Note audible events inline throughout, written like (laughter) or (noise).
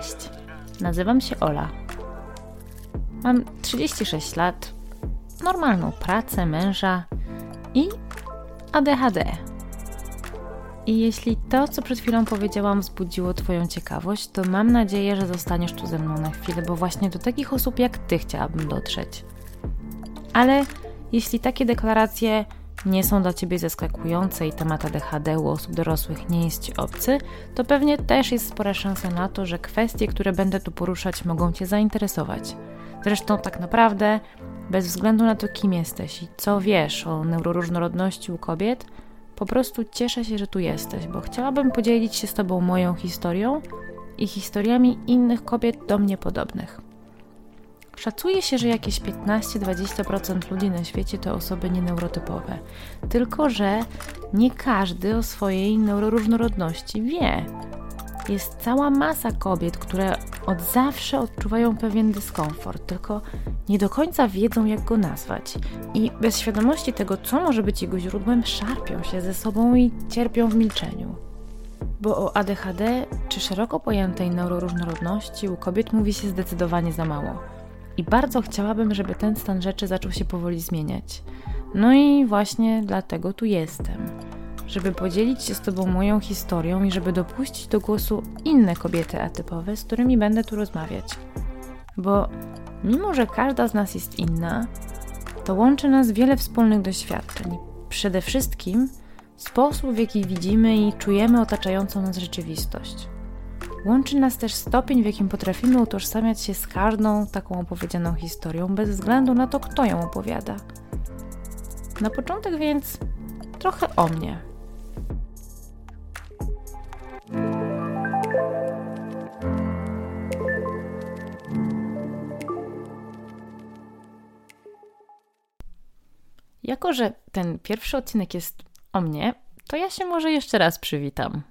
Cześć, nazywam się Ola. Mam 36 lat, normalną pracę, męża i ADHD. I jeśli to, co przed chwilą powiedziałam, wzbudziło Twoją ciekawość, to mam nadzieję, że zostaniesz tu ze mną na chwilę, bo właśnie do takich osób jak Ty chciałabym dotrzeć. Ale jeśli takie deklaracje nie są dla Ciebie zaskakujące i temat ADHD u osób dorosłych nie jest Ci obcy, to pewnie też jest spora szansa na to, że kwestie, które będę tu poruszać, mogą Cię zainteresować. Zresztą tak naprawdę, bez względu na to, kim jesteś i co wiesz o neuroróżnorodności u kobiet, po prostu cieszę się, że tu jesteś, bo chciałabym podzielić się z Tobą moją historią i historiami innych kobiet do mnie podobnych. Szacuje się, że jakieś 15-20% ludzi na świecie to osoby nieneurotypowe. Tylko, że nie każdy o swojej neuroróżnorodności wie. Jest cała masa kobiet, które od zawsze odczuwają pewien dyskomfort, tylko nie do końca wiedzą, jak go nazwać. I bez świadomości tego, co może być jego źródłem, szarpią się ze sobą i cierpią w milczeniu. Bo o ADHD czy szeroko pojętej neuroróżnorodności u kobiet mówi się zdecydowanie za mało. I bardzo chciałabym, żeby ten stan rzeczy zaczął się powoli zmieniać. No i właśnie dlatego tu jestem. Żeby podzielić się z Tobą moją historią i żeby dopuścić do głosu inne kobiety atypowe, z którymi będę tu rozmawiać. Bo mimo, że każda z nas jest inna, to łączy nas wiele wspólnych doświadczeń. Przede wszystkim sposób, w jaki widzimy i czujemy otaczającą nas rzeczywistość. Łączy nas też stopień, w jakim potrafimy utożsamiać się z każdą taką opowiedzianą historią, bez względu na to, kto ją opowiada. Na początek więc trochę o mnie. Jako, że ten pierwszy odcinek jest o mnie, to ja się może jeszcze raz przywitam.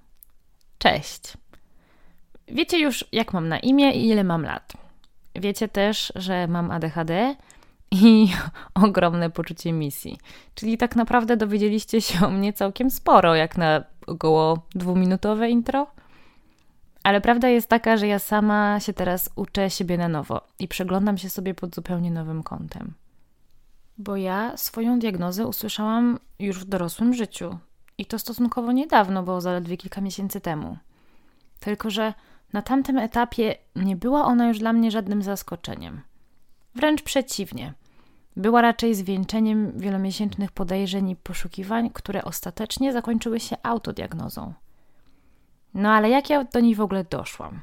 Cześć! Wiecie już, jak mam na imię i ile mam lat. Wiecie też, że mam ADHD i (laughs) ogromne poczucie misji. Czyli tak naprawdę dowiedzieliście się o mnie całkiem sporo, jak na około dwuminutowe intro. Ale prawda jest taka, że ja sama się teraz uczę siebie na nowo i przeglądam się sobie pod zupełnie nowym kątem. Bo ja swoją diagnozę usłyszałam już w dorosłym życiu. I to stosunkowo niedawno, bo zaledwie kilka miesięcy temu. Tylko, że na tamtym etapie nie była ona już dla mnie żadnym zaskoczeniem. Wręcz przeciwnie. Była raczej zwieńczeniem wielomiesięcznych podejrzeń i poszukiwań, które ostatecznie zakończyły się autodiagnozą. No ale jak ja do niej w ogóle doszłam?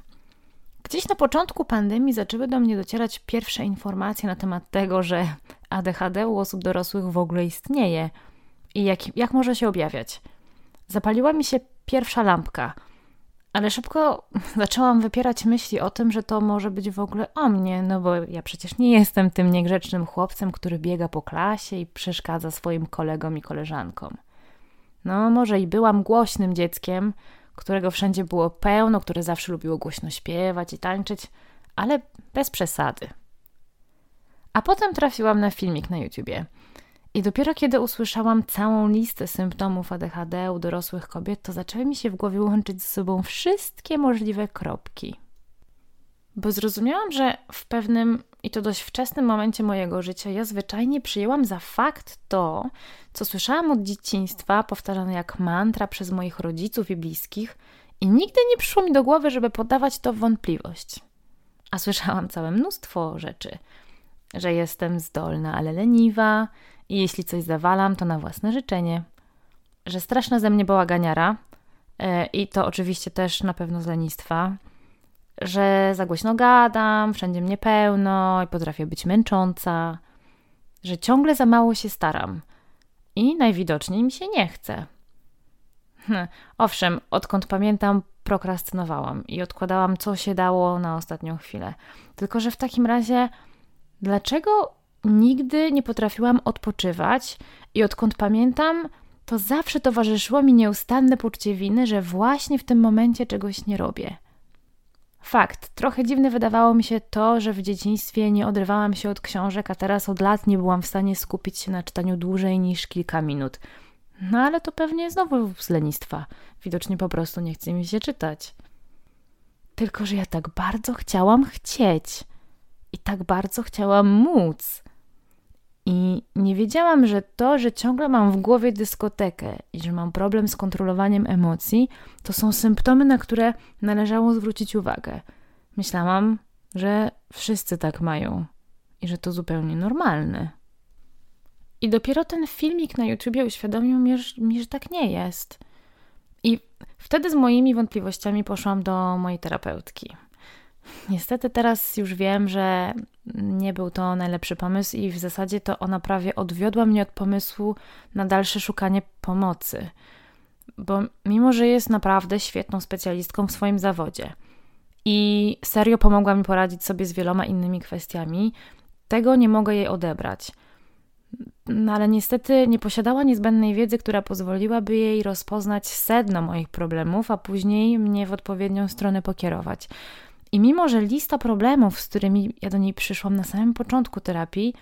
Gdzieś na początku pandemii zaczęły do mnie docierać pierwsze informacje na temat tego, że ADHD u osób dorosłych w ogóle istnieje i jak, jak może się objawiać. Zapaliła mi się pierwsza lampka – ale szybko (laughs) zaczęłam wypierać myśli o tym, że to może być w ogóle o mnie, no bo ja przecież nie jestem tym niegrzecznym chłopcem, który biega po klasie i przeszkadza swoim kolegom i koleżankom. No, może i byłam głośnym dzieckiem, którego wszędzie było pełno, które zawsze lubiło głośno śpiewać i tańczyć, ale bez przesady. A potem trafiłam na filmik na YouTubie – i dopiero kiedy usłyszałam całą listę symptomów ADHD u dorosłych kobiet, to zaczęły mi się w głowie łączyć ze sobą wszystkie możliwe kropki. Bo zrozumiałam, że w pewnym i to dość wczesnym momencie mojego życia ja zwyczajnie przyjęłam za fakt to, co słyszałam od dzieciństwa, powtarzane jak mantra przez moich rodziców i bliskich, i nigdy nie przyszło mi do głowy, żeby podawać to w wątpliwość. A słyszałam całe mnóstwo rzeczy, że jestem zdolna, ale leniwa, i jeśli coś zawalam, to na własne życzenie. Że straszna ze mnie bałaganiara yy, i to oczywiście też na pewno z lenistwa. Że za głośno gadam, wszędzie mnie pełno i potrafię być męcząca. Że ciągle za mało się staram i najwidoczniej mi się nie chce. Hm, owszem, odkąd pamiętam, prokrastynowałam i odkładałam co się dało na ostatnią chwilę. Tylko, że w takim razie, dlaczego nigdy nie potrafiłam odpoczywać i odkąd pamiętam, to zawsze towarzyszyło mi nieustanne poczucie winy, że właśnie w tym momencie czegoś nie robię. Fakt, trochę dziwne wydawało mi się to, że w dzieciństwie nie odrywałam się od książek, a teraz od lat nie byłam w stanie skupić się na czytaniu dłużej niż kilka minut. No ale to pewnie znowu z lenistwa. Widocznie po prostu nie chce mi się czytać. Tylko, że ja tak bardzo chciałam chcieć i tak bardzo chciałam móc. I nie wiedziałam, że to, że ciągle mam w głowie dyskotekę i że mam problem z kontrolowaniem emocji, to są symptomy, na które należało zwrócić uwagę. Myślałam, że wszyscy tak mają i że to zupełnie normalne. I dopiero ten filmik na YouTubie uświadomił mi, mi, że tak nie jest. I wtedy z moimi wątpliwościami poszłam do mojej terapeutki. Niestety teraz już wiem, że nie był to najlepszy pomysł i w zasadzie to ona prawie odwiodła mnie od pomysłu na dalsze szukanie pomocy. Bo mimo, że jest naprawdę świetną specjalistką w swoim zawodzie i serio pomogła mi poradzić sobie z wieloma innymi kwestiami, tego nie mogę jej odebrać. No ale niestety nie posiadała niezbędnej wiedzy, która pozwoliłaby jej rozpoznać sedno moich problemów, a później mnie w odpowiednią stronę pokierować. I mimo, że lista problemów, z którymi ja do niej przyszłam na samym początku terapii,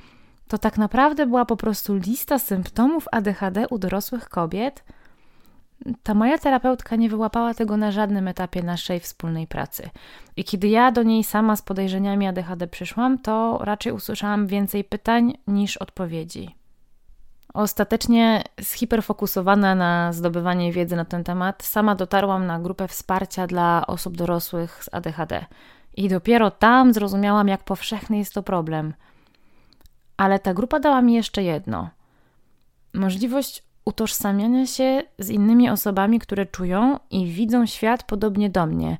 to tak naprawdę była po prostu lista symptomów ADHD u dorosłych kobiet, ta moja terapeutka nie wyłapała tego na żadnym etapie naszej wspólnej pracy. I kiedy ja do niej sama z podejrzeniami ADHD przyszłam, to raczej usłyszałam więcej pytań niż odpowiedzi. Ostatecznie zhiperfokusowana na zdobywanie wiedzy na ten temat, sama dotarłam na grupę wsparcia dla osób dorosłych z ADHD. I dopiero tam zrozumiałam, jak powszechny jest to problem. Ale ta grupa dała mi jeszcze jedno: możliwość utożsamiania się z innymi osobami, które czują i widzą świat podobnie do mnie.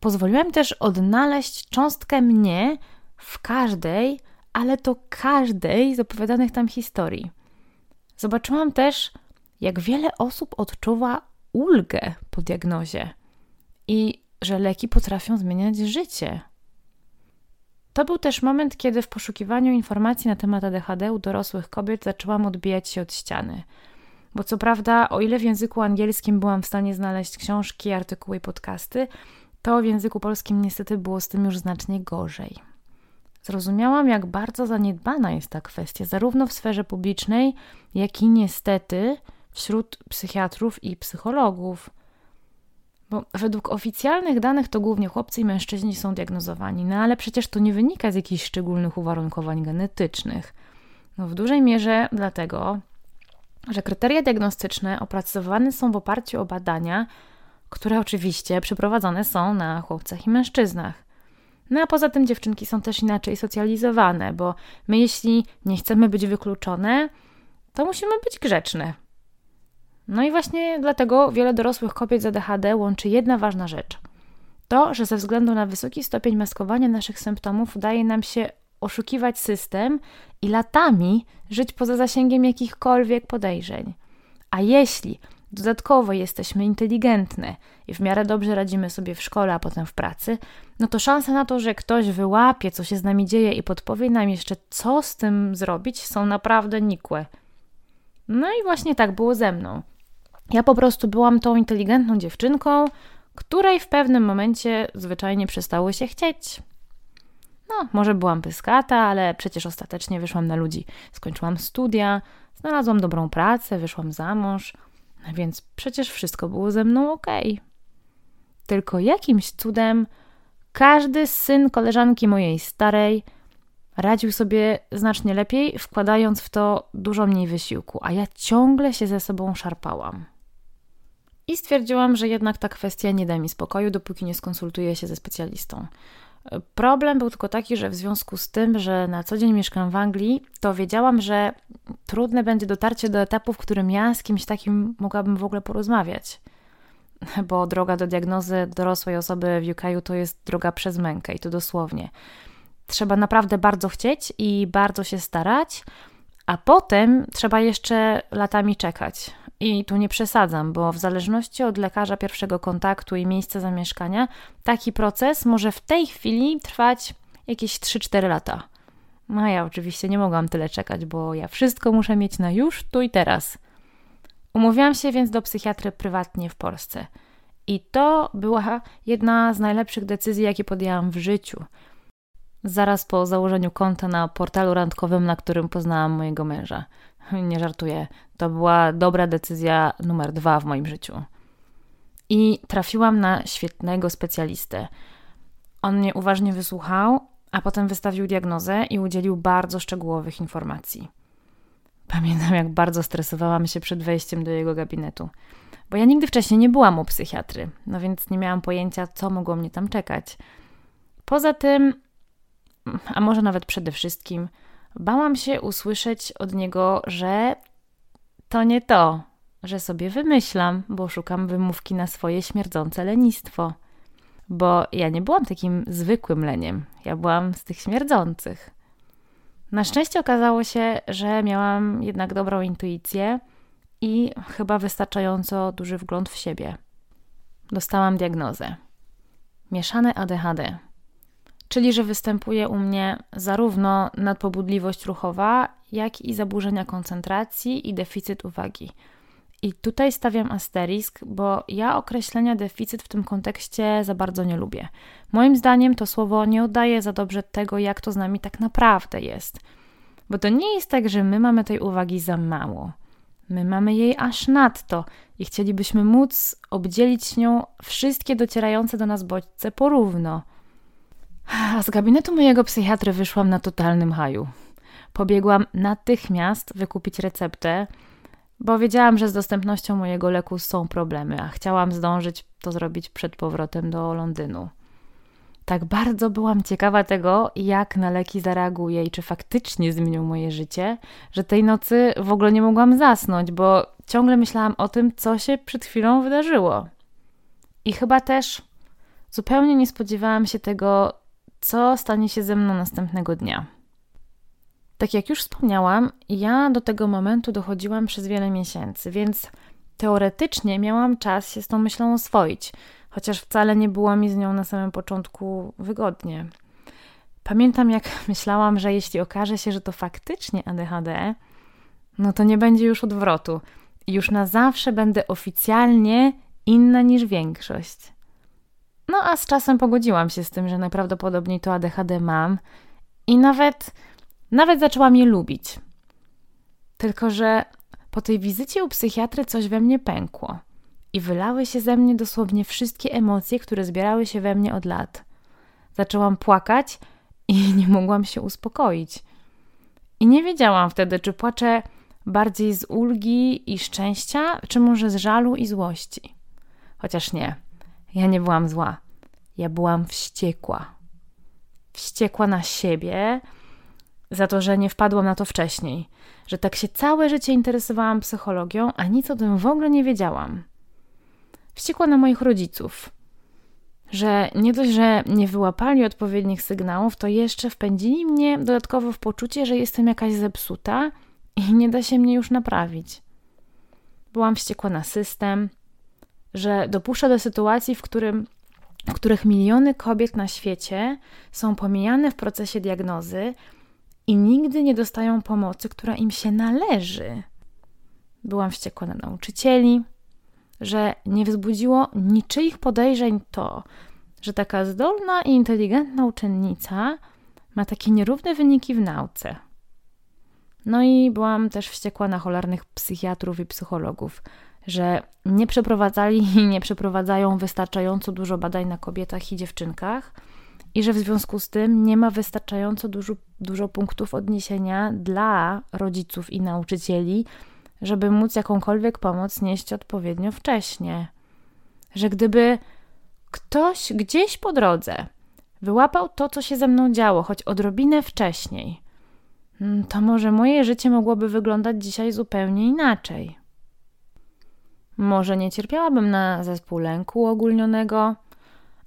Pozwoliła mi też odnaleźć cząstkę mnie w każdej, ale to każdej z opowiadanych tam historii. Zobaczyłam też, jak wiele osób odczuwa ulgę po diagnozie i że leki potrafią zmieniać życie. To był też moment, kiedy w poszukiwaniu informacji na temat ADHD u dorosłych kobiet zaczęłam odbijać się od ściany. Bo co prawda, o ile w języku angielskim byłam w stanie znaleźć książki, artykuły i podcasty, to w języku polskim niestety było z tym już znacznie gorzej. Zrozumiałam, jak bardzo zaniedbana jest ta kwestia, zarówno w sferze publicznej, jak i niestety wśród psychiatrów i psychologów. Bo według oficjalnych danych to głównie chłopcy i mężczyźni są diagnozowani, no ale przecież to nie wynika z jakichś szczególnych uwarunkowań genetycznych. No w dużej mierze dlatego, że kryteria diagnostyczne opracowywane są w oparciu o badania, które oczywiście przeprowadzone są na chłopcach i mężczyznach. No a poza tym dziewczynki są też inaczej socjalizowane, bo my jeśli nie chcemy być wykluczone, to musimy być grzeczne. No i właśnie dlatego wiele dorosłych kobiet z ADHD łączy jedna ważna rzecz. To, że ze względu na wysoki stopień maskowania naszych symptomów udaje nam się oszukiwać system i latami żyć poza zasięgiem jakichkolwiek podejrzeń. A jeśli dodatkowo jesteśmy inteligentne i w miarę dobrze radzimy sobie w szkole, a potem w pracy, no to szanse na to, że ktoś wyłapie, co się z nami dzieje i podpowie nam jeszcze, co z tym zrobić, są naprawdę nikłe. No i właśnie tak było ze mną. Ja po prostu byłam tą inteligentną dziewczynką, której w pewnym momencie zwyczajnie przestało się chcieć. No, może byłam pyskata, ale przecież ostatecznie wyszłam na ludzi. Skończyłam studia, znalazłam dobrą pracę, wyszłam za mąż, więc przecież wszystko było ze mną ok. Tylko jakimś cudem każdy syn koleżanki mojej starej radził sobie znacznie lepiej, wkładając w to dużo mniej wysiłku, a ja ciągle się ze sobą szarpałam. I stwierdziłam, że jednak ta kwestia nie da mi spokoju, dopóki nie skonsultuję się ze specjalistą. Problem był tylko taki, że w związku z tym, że na co dzień mieszkam w Anglii, to wiedziałam, że trudne będzie dotarcie do etapu, w którym ja z kimś takim mogłabym w ogóle porozmawiać. (laughs) Bo droga do diagnozy dorosłej osoby w UK to jest droga przez mękę i to dosłownie. Trzeba naprawdę bardzo chcieć i bardzo się starać, a potem trzeba jeszcze latami czekać. I tu nie przesadzam, bo w zależności od lekarza pierwszego kontaktu i miejsca zamieszkania, taki proces może w tej chwili trwać jakieś 3-4 lata. No ja oczywiście nie mogłam tyle czekać, bo ja wszystko muszę mieć na już, tu i teraz. Umówiłam się więc do psychiatry prywatnie w Polsce. I to była jedna z najlepszych decyzji, jakie podjęłam w życiu. Zaraz po założeniu konta na portalu randkowym, na którym poznałam mojego męża. (laughs) Nie żartuję. To była dobra decyzja numer dwa w moim życiu. i trafiłam na świetnego specjalistę. On mnie uważnie wysłuchał, a potem wystawił diagnozę i udzielił bardzo szczegółowych informacji. Pamiętam, jak bardzo stresowałam się przed wejściem do jego gabinetu, bo ja nigdy wcześniej nie byłam u psychiatry, no więc nie miałam pojęcia, co mogło mnie tam czekać. Poza tym, a może nawet przede wszystkim, bałam się usłyszeć od niego, że to nie to, że sobie wymyślam, bo szukam wymówki na swoje śmierdzące lenistwo. Bo ja nie byłam takim zwykłym leniem, ja byłam z tych śmierdzących. Na szczęście okazało się, że miałam jednak dobrą intuicję i chyba wystarczająco duży wgląd w siebie. Dostałam diagnozę. Mieszane ADHD, czyli że występuje u mnie zarówno nadpobudliwość ruchowa, jak i zaburzenia koncentracji i deficyt uwagi. I tutaj stawiam asterisk, bo ja określenia deficyt w tym kontekście za bardzo nie lubię. Moim zdaniem to słowo nie oddaje za dobrze tego, jak to z nami tak naprawdę jest. Bo to nie jest tak, że my mamy tej uwagi za mało. My mamy jej aż nadto i chcielibyśmy móc obdzielić nią wszystkie docierające do nas bodźce porówno. A z gabinetu mojego psychiatry wyszłam na totalnym haju. Pobiegłam natychmiast wykupić receptę, bo wiedziałam, że z dostępnością mojego leku są problemy, a chciałam zdążyć to zrobić przed powrotem do Londynu. Tak bardzo byłam ciekawa tego, jak na leki zareaguję i czy faktycznie zmienią moje życie, że tej nocy w ogóle nie mogłam zasnąć, bo ciągle myślałam o tym, co się przed chwilą wydarzyło. I chyba też zupełnie nie spodziewałam się tego, co stanie się ze mną następnego dnia. Tak jak już wspomniałam, ja do tego momentu dochodziłam przez wiele miesięcy, więc teoretycznie miałam czas się z tą myślą oswoić, chociaż wcale nie było mi z nią na samym początku wygodnie. Pamiętam, jak (laughs) myślałam, że jeśli okaże się, że to faktycznie ADHD, no to nie będzie już odwrotu już na zawsze będę oficjalnie inna niż większość. No a z czasem pogodziłam się z tym, że najprawdopodobniej to ADHD mam i nawet nawet zaczęłam je lubić. Tylko, że po tej wizycie u psychiatry coś we mnie pękło i wylały się ze mnie dosłownie wszystkie emocje, które zbierały się we mnie od lat. Zaczęłam płakać i (laughs) nie mogłam się uspokoić. I nie wiedziałam wtedy, czy płaczę bardziej z ulgi i szczęścia, czy może z żalu i złości. Chociaż nie, ja nie byłam zła. Ja byłam wściekła. Wściekła na siebie, za to, że nie wpadłam na to wcześniej, że tak się całe życie interesowałam psychologią, a nic o tym w ogóle nie wiedziałam. Wściekła na moich rodziców, że nie dość, że nie wyłapali odpowiednich sygnałów, to jeszcze wpędzili mnie dodatkowo w poczucie, że jestem jakaś zepsuta i nie da się mnie już naprawić. Byłam wściekła na system, że dopuszcza do sytuacji, w którym w których miliony kobiet na świecie są pomijane w procesie diagnozy, i nigdy nie dostają pomocy, która im się należy. Byłam wściekła na nauczycieli, że nie wzbudziło niczyich podejrzeń to, że taka zdolna i inteligentna uczennica ma takie nierówne wyniki w nauce. No i byłam też wściekła na cholernych psychiatrów i psychologów, że nie przeprowadzali i nie przeprowadzają wystarczająco dużo badań na kobietach i dziewczynkach i że w związku z tym nie ma wystarczająco dużo, dużo punktów odniesienia dla rodziców i nauczycieli, żeby móc jakąkolwiek pomoc nieść odpowiednio wcześnie. Że gdyby ktoś gdzieś po drodze wyłapał to, co się ze mną działo, choć odrobinę wcześniej, mm, to może moje życie mogłoby wyglądać dzisiaj zupełnie inaczej. Może nie cierpiałabym na zespół lęku ogólnionego,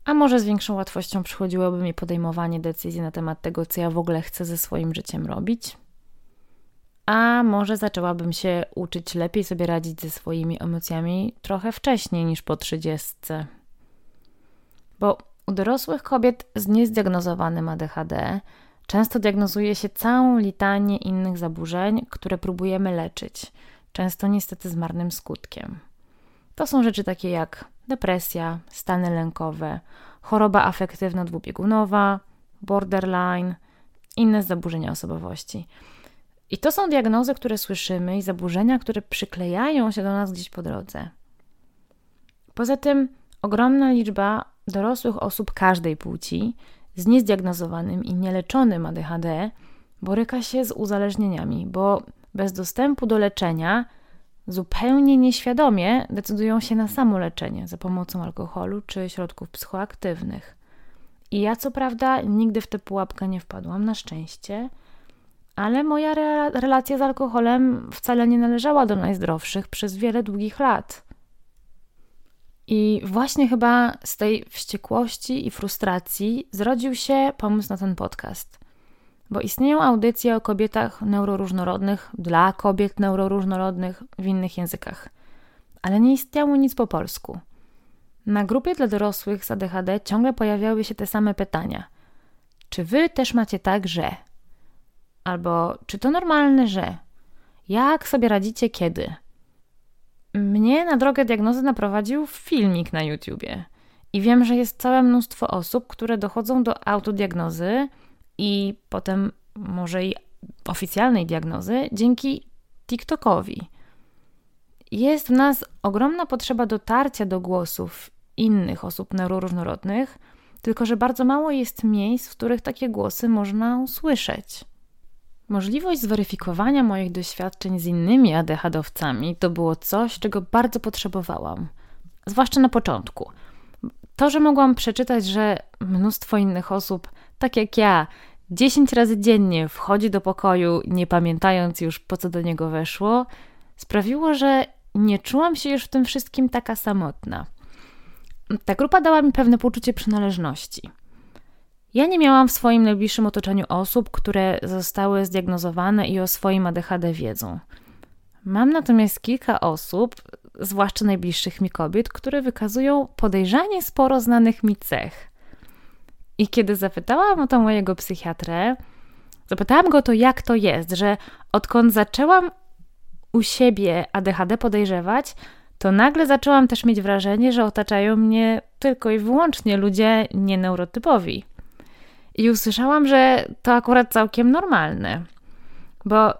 a może z większą łatwością przychodziłoby mi podejmowanie decyzji na temat tego, co ja w ogóle chcę ze swoim życiem robić. A może zaczęłabym się uczyć lepiej sobie radzić ze swoimi emocjami trochę wcześniej niż po trzydziestce. Bo u dorosłych kobiet z niezdiagnozowanym ADHD często diagnozuje się całą litanię innych zaburzeń, które próbujemy leczyć, często niestety z marnym skutkiem. To są rzeczy takie jak depresja, stany lękowe, choroba afektywna dwubiegunowa, borderline, inne zaburzenia osobowości. I to są diagnozy, które słyszymy i zaburzenia, które przyklejają się do nas gdzieś po drodze. Poza tym ogromna liczba dorosłych osób każdej płci z niezdiagnozowanym i nieleczonym ADHD boryka się z uzależnieniami, bo bez dostępu do leczenia zupełnie nieświadomie decydują się na samoleczenie za pomocą alkoholu czy środków psychoaktywnych. I ja co prawda nigdy w tę pułapkę nie wpadłam, na szczęście, ale moja re relacja z alkoholem wcale nie należała do najzdrowszych przez wiele długich lat. I właśnie chyba z tej wściekłości i frustracji zrodził się pomysł na ten podcast. Bo istnieją audycje o kobietach neuroróżnorodnych dla kobiet neuroróżnorodnych w innych językach, ale nie istniało nic po polsku. Na grupie dla dorosłych z ADHD ciągle pojawiały się te same pytania. Czy wy też macie tak, że? Albo czy to normalne, że? Jak sobie radzicie kiedy? Mnie na drogę diagnozy naprowadził filmik na YouTubie. I wiem, że jest całe mnóstwo osób, które dochodzą do autodiagnozy i potem może i oficjalnej diagnozy dzięki TikTokowi. Jest w nas ogromna potrzeba dotarcia do głosów innych osób neuroróżnorodnych, tylko że bardzo mało jest miejsc, w których takie głosy można usłyszeć. Możliwość zweryfikowania moich doświadczeń z innymi ADHD-owcami to było coś, czego bardzo potrzebowałam, zwłaszcza na początku. To, że mogłam przeczytać, że mnóstwo innych osób, tak jak ja, 10 razy dziennie wchodzi do pokoju, nie pamiętając już po co do niego weszło, sprawiło, że nie czułam się już w tym wszystkim taka samotna. Ta grupa dała mi pewne poczucie przynależności. Ja nie miałam w swoim najbliższym otoczeniu osób, które zostały zdiagnozowane i o swoim ADHD wiedzą. Mam natomiast kilka osób, zwłaszcza najbliższych mi kobiet, które wykazują podejrzanie sporo znanych mi cech. I kiedy zapytałam o to mojego psychiatrę, zapytałam go to, jak to jest, że odkąd zaczęłam u siebie ADHD podejrzewać, to nagle zaczęłam też mieć wrażenie, że otaczają mnie tylko i wyłącznie ludzie nieneurotypowi. I usłyszałam, że to akurat całkiem normalne, bo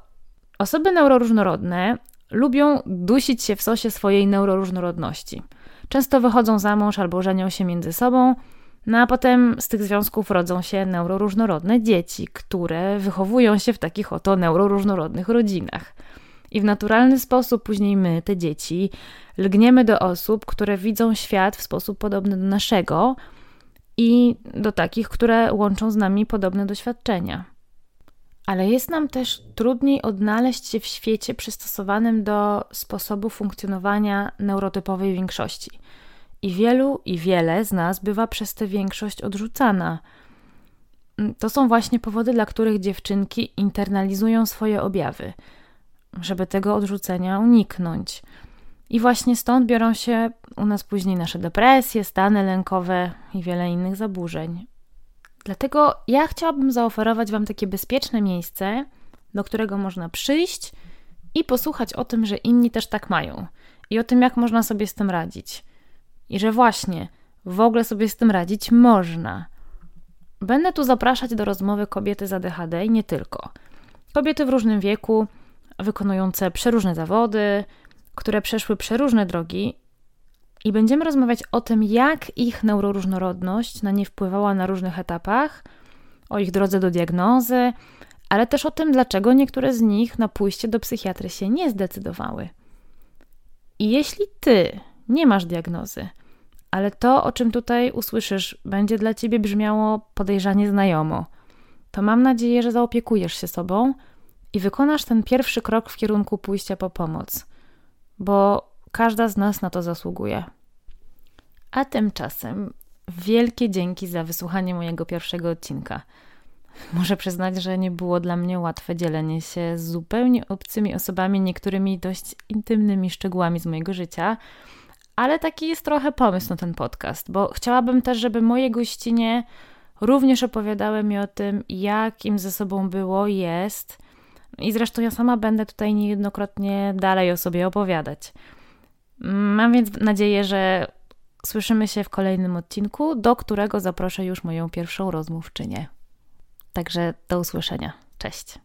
osoby neuroróżnorodne lubią dusić się w sosie swojej neuroróżnorodności. Często wychodzą za mąż albo żenią się między sobą, no a potem z tych związków rodzą się neuroróżnorodne dzieci, które wychowują się w takich oto neuroróżnorodnych rodzinach. I w naturalny sposób później my, te dzieci, lgniemy do osób, które widzą świat w sposób podobny do naszego i do takich, które łączą z nami podobne doświadczenia. Ale jest nam też trudniej odnaleźć się w świecie przystosowanym do sposobu funkcjonowania neurotypowej większości. I wielu i wiele z nas bywa przez tę większość odrzucana. To są właśnie powody, dla których dziewczynki internalizują swoje objawy, żeby tego odrzucenia uniknąć. I właśnie stąd biorą się u nas później nasze depresje, stany lękowe i wiele innych zaburzeń. Dlatego ja chciałabym zaoferować Wam takie bezpieczne miejsce, do którego można przyjść i posłuchać o tym, że inni też tak mają i o tym, jak można sobie z tym radzić. I że właśnie w ogóle sobie z tym radzić można. Będę tu zapraszać do rozmowy kobiety z ADHD i nie tylko. Kobiety w różnym wieku, wykonujące przeróżne zawody, które przeszły przeróżne drogi i będziemy rozmawiać o tym, jak ich neuroróżnorodność na nie wpływała na różnych etapach, o ich drodze do diagnozy, ale też o tym, dlaczego niektóre z nich na pójście do psychiatry się nie zdecydowały. I jeśli ty nie masz diagnozy, ale to, o czym tutaj usłyszysz, będzie dla ciebie brzmiało podejrzanie znajomo, to mam nadzieję, że zaopiekujesz się sobą i wykonasz ten pierwszy krok w kierunku pójścia po pomoc, bo każda z nas na to zasługuje. A tymczasem wielkie dzięki za wysłuchanie mojego pierwszego odcinka. Muszę przyznać, że nie było dla mnie łatwe dzielenie się z zupełnie obcymi osobami niektórymi dość intymnymi szczegółami z mojego życia, ale taki jest trochę pomysł na ten podcast, bo chciałabym też, żeby moje gościnie również opowiadały mi o tym, jak im ze sobą było, jest. I zresztą ja sama będę tutaj niejednokrotnie dalej o sobie opowiadać. Mam więc nadzieję, że słyszymy się w kolejnym odcinku, do którego zaproszę już moją pierwszą rozmówczynię. Także do usłyszenia. Cześć.